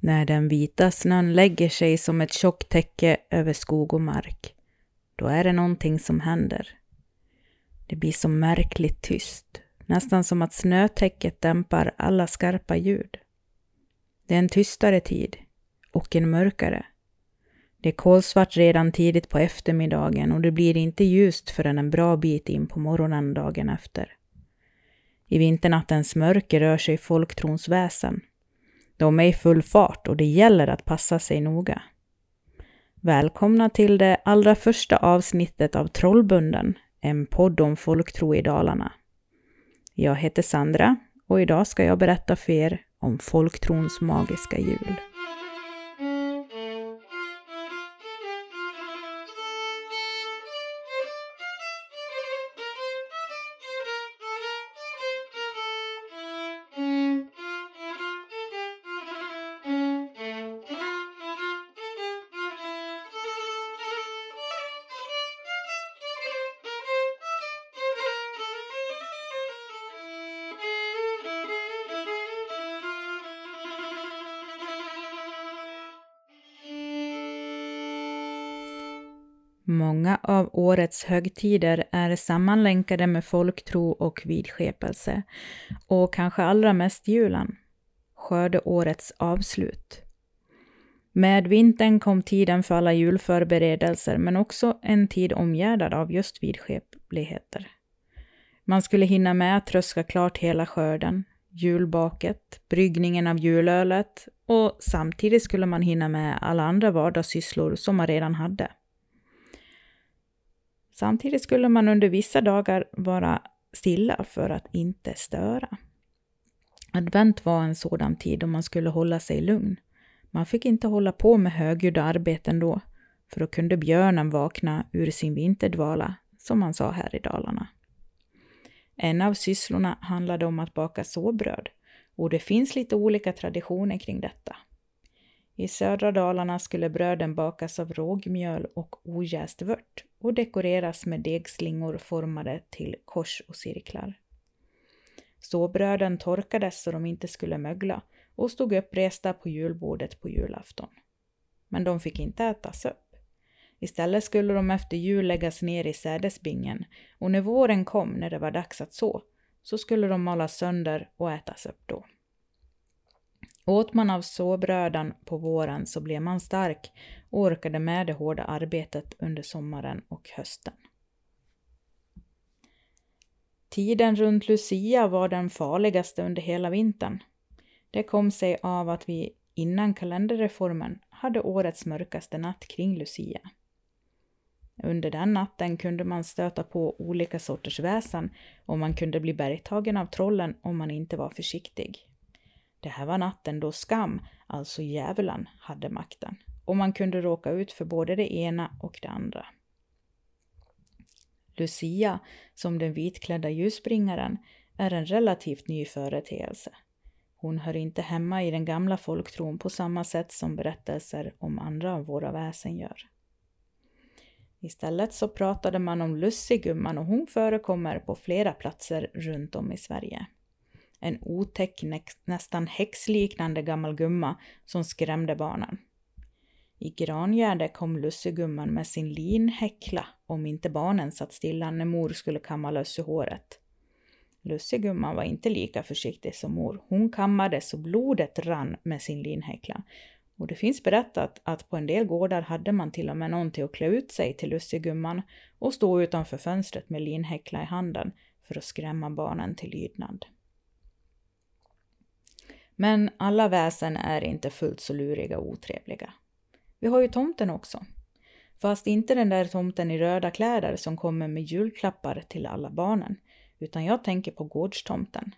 När den vita snön lägger sig som ett tjockt täcke över skog och mark, då är det någonting som händer. Det blir så märkligt tyst, nästan som att snötäcket dämpar alla skarpa ljud. Det är en tystare tid och en mörkare. Det är kolsvart redan tidigt på eftermiddagen och det blir inte ljust förrän en bra bit in på morgonen dagen efter. I vinternattens mörker rör sig folktrons väsen. De är i full fart och det gäller att passa sig noga. Välkomna till det allra första avsnittet av Trollbunden, en podd om folktro i Dalarna. Jag heter Sandra och idag ska jag berätta för er om folktrons magiska jul. Många av årets högtider är sammanlänkade med folktro och vidskepelse, och kanske allra mest julen, skördeårets avslut. Med vintern kom tiden för alla julförberedelser, men också en tid omgärdad av just vidskepligheter. Man skulle hinna med att tröska klart hela skörden, julbaket, bryggningen av julölet och samtidigt skulle man hinna med alla andra vardagssysslor som man redan hade. Samtidigt skulle man under vissa dagar vara stilla för att inte störa. Advent var en sådan tid då man skulle hålla sig lugn. Man fick inte hålla på med högljudda arbeten då, för då kunde björnen vakna ur sin vinterdvala, som man sa här i Dalarna. En av sysslorna handlade om att baka såbröd, och det finns lite olika traditioner kring detta. I södra Dalarna skulle bröden bakas av rågmjöl och ojäst vört och dekoreras med degslingor formade till kors och cirklar. Så bröden torkades så de inte skulle mögla och stod uppresta på julbordet på julafton. Men de fick inte ätas upp. Istället skulle de efter jul läggas ner i sädesbingen och när våren kom, när det var dags att så, så skulle de malas sönder och ätas upp då. Åt man av såbrödan på våren så blev man stark och orkade med det hårda arbetet under sommaren och hösten. Tiden runt Lucia var den farligaste under hela vintern. Det kom sig av att vi innan kalenderreformen hade årets mörkaste natt kring Lucia. Under den natten kunde man stöta på olika sorters väsen och man kunde bli bergtagen av trollen om man inte var försiktig. Det här var natten då skam, alltså djävulen, hade makten och man kunde råka ut för både det ena och det andra. Lucia, som den vitklädda ljusbringaren, är en relativt ny företeelse. Hon hör inte hemma i den gamla folktron på samma sätt som berättelser om andra av våra väsen gör. Istället så pratade man om Lussigumman och hon förekommer på flera platser runt om i Sverige. En otäck, nästan häxliknande gammal gumma som skrämde barnen. I Grangärde kom lussigumman med sin linhäckla om inte barnen satt stilla när mor skulle kamma löss i håret. Lussigumman var inte lika försiktig som mor. Hon kammade så blodet rann med sin linhäckla. Och det finns berättat att på en del gårdar hade man till och med någon till att klä ut sig till lussigumman och stå utanför fönstret med linhäckla i handen för att skrämma barnen till lydnad. Men alla väsen är inte fullt så luriga och otrevliga. Vi har ju tomten också. Fast inte den där tomten i röda kläder som kommer med julklappar till alla barnen, utan jag tänker på gårdstomten.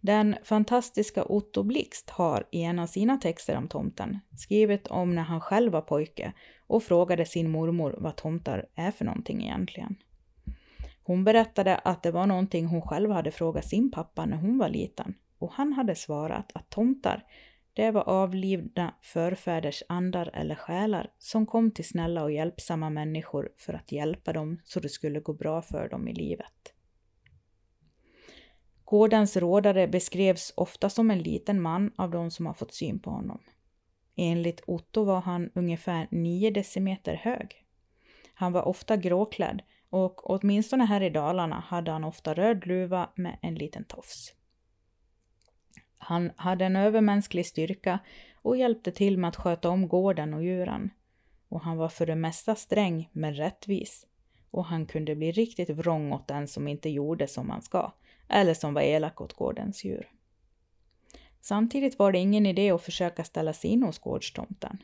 Den fantastiska Otto Blixt har i en av sina texter om tomten skrivit om när han själv var pojke och frågade sin mormor vad tomtar är för någonting egentligen. Hon berättade att det var någonting hon själv hade frågat sin pappa när hon var liten och han hade svarat att tomtar, det var avlidna förfäders andar eller själar som kom till snälla och hjälpsamma människor för att hjälpa dem så det skulle gå bra för dem i livet. Gårdens rådare beskrevs ofta som en liten man av de som har fått syn på honom. Enligt Otto var han ungefär 9 decimeter hög. Han var ofta gråklädd och åtminstone här i Dalarna hade han ofta röd luva med en liten tofs. Han hade en övermänsklig styrka och hjälpte till med att sköta om gården och djuren. Och han var för det mesta sträng men rättvis. Och han kunde bli riktigt vrång åt den som inte gjorde som man ska, eller som var elak åt gårdens djur. Samtidigt var det ingen idé att försöka ställa sig in hos gårdstomten.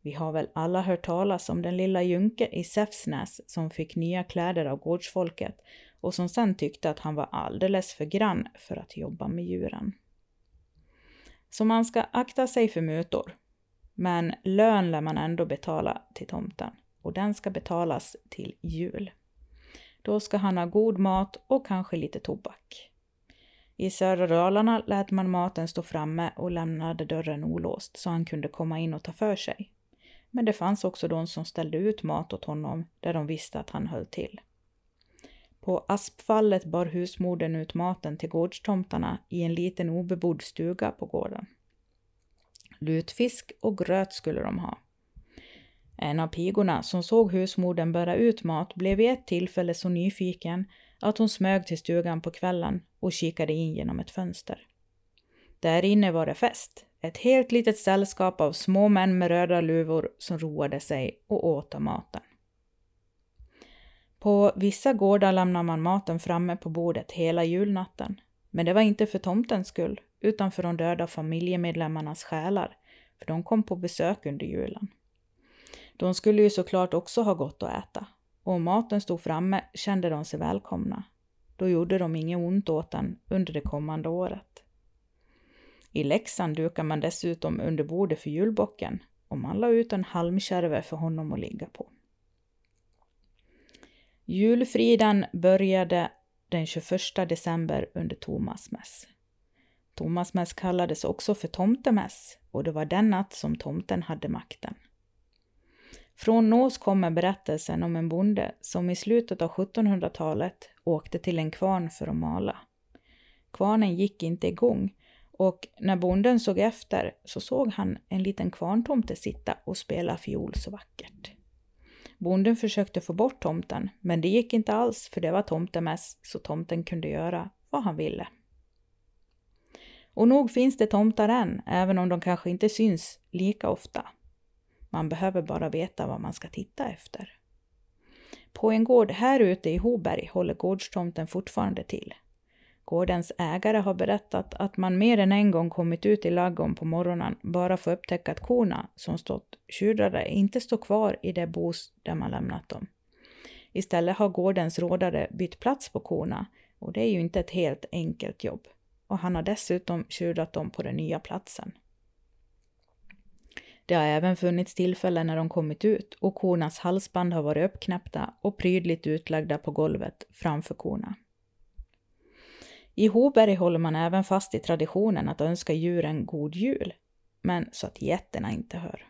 Vi har väl alla hört talas om den lilla Junke i Säfsnäs som fick nya kläder av gårdsfolket och som sen tyckte att han var alldeles för grann för att jobba med djuren. Så man ska akta sig för mutor. Men lön lär man ändå betala till tomten och den ska betalas till jul. Då ska han ha god mat och kanske lite tobak. I södra Dalarna lät man maten stå framme och lämnade dörren olåst så han kunde komma in och ta för sig. Men det fanns också de som ställde ut mat åt honom där de visste att han höll till. På aspfallet bar husmodern ut maten till gårdstomtarna i en liten obebodd stuga på gården. Lutfisk och gröt skulle de ha. En av pigorna som såg husmodern bära ut mat blev vid ett tillfälle så nyfiken att hon smög till stugan på kvällen och kikade in genom ett fönster. Där inne var det fest. Ett helt litet sällskap av små män med röda luvor som roade sig och åt av maten. På vissa gårdar lämnar man maten framme på bordet hela julnatten. Men det var inte för tomtens skull, utan för de döda familjemedlemmarnas själar, för de kom på besök under julen. De skulle ju såklart också ha gott att äta, och om maten stod framme kände de sig välkomna. Då gjorde de inget ont åt den under det kommande året. I Leksand dukar man dessutom under bordet för julbocken och man la ut en halmkärve för honom att ligga på. Julfriden började den 21 december under Tomasmäss. Tomasmäss kallades också för tomtemäss och det var den natt som tomten hade makten. Från Nås kommer berättelsen om en bonde som i slutet av 1700-talet åkte till en kvarn för att mala. Kvarnen gick inte igång och när bonden såg efter så såg han en liten kvarntomte sitta och spela fiol så vackert. Bonden försökte få bort tomten, men det gick inte alls för det var tomtemäss så tomten kunde göra vad han ville. Och nog finns det tomtar än, även om de kanske inte syns lika ofta. Man behöver bara veta vad man ska titta efter. På en gård här ute i Hoberg håller gårdstomten fortfarande till. Gårdens ägare har berättat att man mer än en gång kommit ut i lagom på morgonen bara för att upptäcka att korna som stått tjurade inte står kvar i det bos där man lämnat dem. Istället har gårdens rådare bytt plats på korna och det är ju inte ett helt enkelt jobb. Och han har dessutom tjurat dem på den nya platsen. Det har även funnits tillfällen när de kommit ut och kornas halsband har varit uppknäppta och prydligt utlagda på golvet framför korna. I Hoberg håller man även fast i traditionen att önska djuren god jul, men så att getterna inte hör.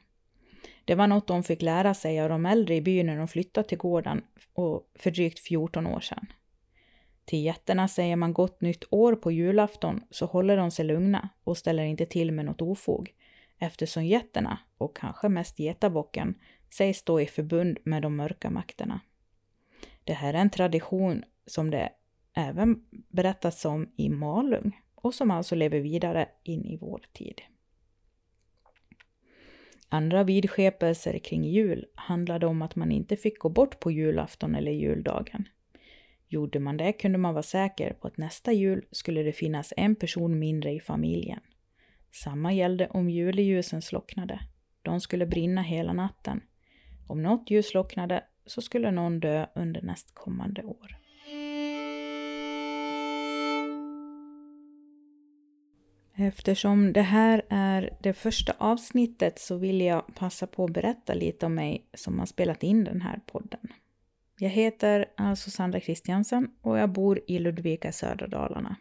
Det var något de fick lära sig av de äldre i byn när de flyttade till gården för drygt 14 år sedan. Till getterna säger man gott nytt år på julafton så håller de sig lugna och ställer inte till med något ofog eftersom getterna, och kanske mest getabocken, sägs stå i förbund med de mörka makterna. Det här är en tradition som det även berättas om i Malung och som alltså lever vidare in i vår tid. Andra vidskepelser kring jul handlade om att man inte fick gå bort på julafton eller juldagen. Gjorde man det kunde man vara säker på att nästa jul skulle det finnas en person mindre i familjen. Samma gällde om juleljusen slocknade. De skulle brinna hela natten. Om något ljus slocknade så skulle någon dö under nästkommande år. Eftersom det här är det första avsnittet så vill jag passa på att berätta lite om mig som har spelat in den här podden. Jag heter alltså Sandra Kristiansen och jag bor i Ludvika, södra Dalarna.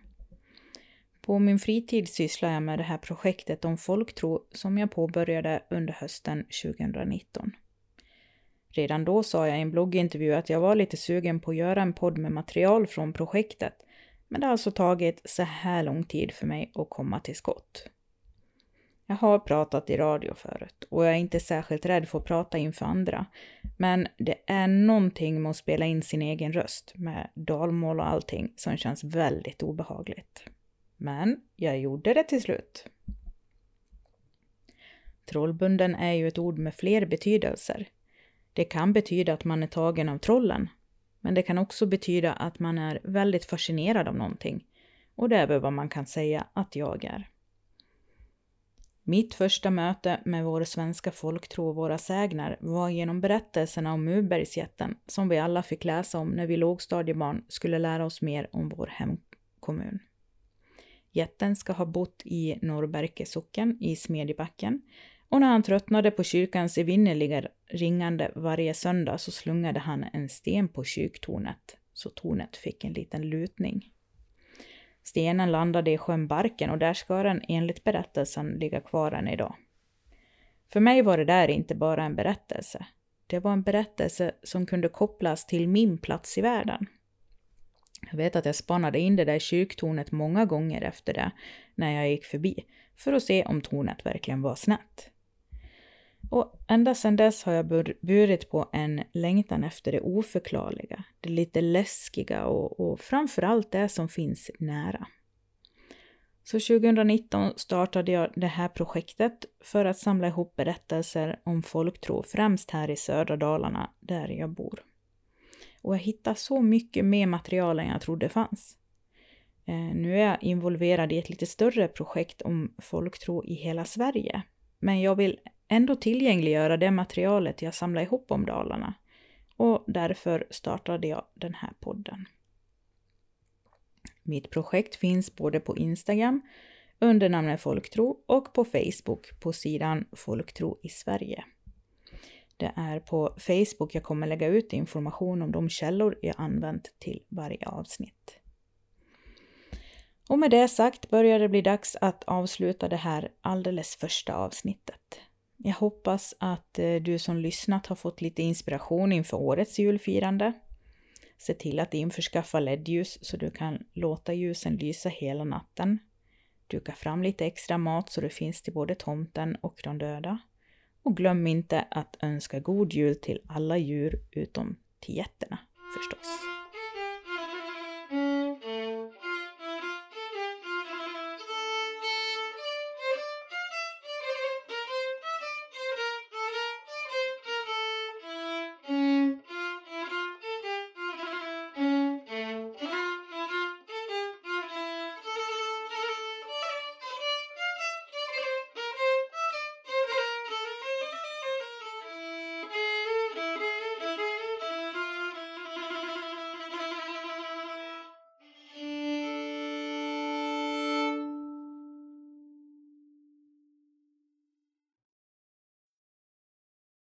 På min fritid sysslar jag med det här projektet om folktro som jag påbörjade under hösten 2019. Redan då sa jag i en bloggintervju att jag var lite sugen på att göra en podd med material från projektet men det har alltså tagit så här lång tid för mig att komma till skott. Jag har pratat i radio förut och jag är inte särskilt rädd för att prata inför andra. Men det är någonting med att spela in sin egen röst med dalmål och allting som känns väldigt obehagligt. Men jag gjorde det till slut. Trollbunden är ju ett ord med fler betydelser. Det kan betyda att man är tagen av trollen, men det kan också betyda att man är väldigt fascinerad av någonting. Och det är väl vad man kan säga att jag är. Mitt första möte med vår svenska folktro och våra sägner var genom berättelserna om Murbergsjätten som vi alla fick läsa om när vi lågstadiebarn skulle lära oss mer om vår hemkommun. Jätten ska ha bott i Norrberke socken i Smedjebacken och när han tröttnade på kyrkans evinnerliga ringande varje söndag så slungade han en sten på kyrktornet så tornet fick en liten lutning. Stenen landade i sjön Barken och där ska den enligt berättelsen ligga kvar än idag. För mig var det där inte bara en berättelse. Det var en berättelse som kunde kopplas till min plats i världen. Jag vet att jag spannade in det där kyrktornet många gånger efter det, när jag gick förbi, för att se om tornet verkligen var snett. Och ända sedan dess har jag burit på en längtan efter det oförklarliga, det lite läskiga och, och framförallt det som finns nära. Så 2019 startade jag det här projektet för att samla ihop berättelser om folktro, främst här i södra Dalarna, där jag bor. Och jag hittade så mycket mer material än jag trodde fanns. Eh, nu är jag involverad i ett lite större projekt om folktro i hela Sverige. Men jag vill ändå tillgängliggöra det materialet jag samlar ihop om Dalarna. Och därför startade jag den här podden. Mitt projekt finns både på Instagram under namnet Folktro och på Facebook på sidan Folktro i Sverige. Det är på Facebook jag kommer lägga ut information om de källor jag använt till varje avsnitt. Och med det sagt börjar det bli dags att avsluta det här alldeles första avsnittet. Jag hoppas att eh, du som lyssnat har fått lite inspiration inför årets julfirande. Se till att införskaffa LED-ljus så du kan låta ljusen lysa hela natten. Duka fram lite extra mat så det finns till både tomten och de döda. Och glöm inte att önska god jul till alla djur utom till getterna förstås.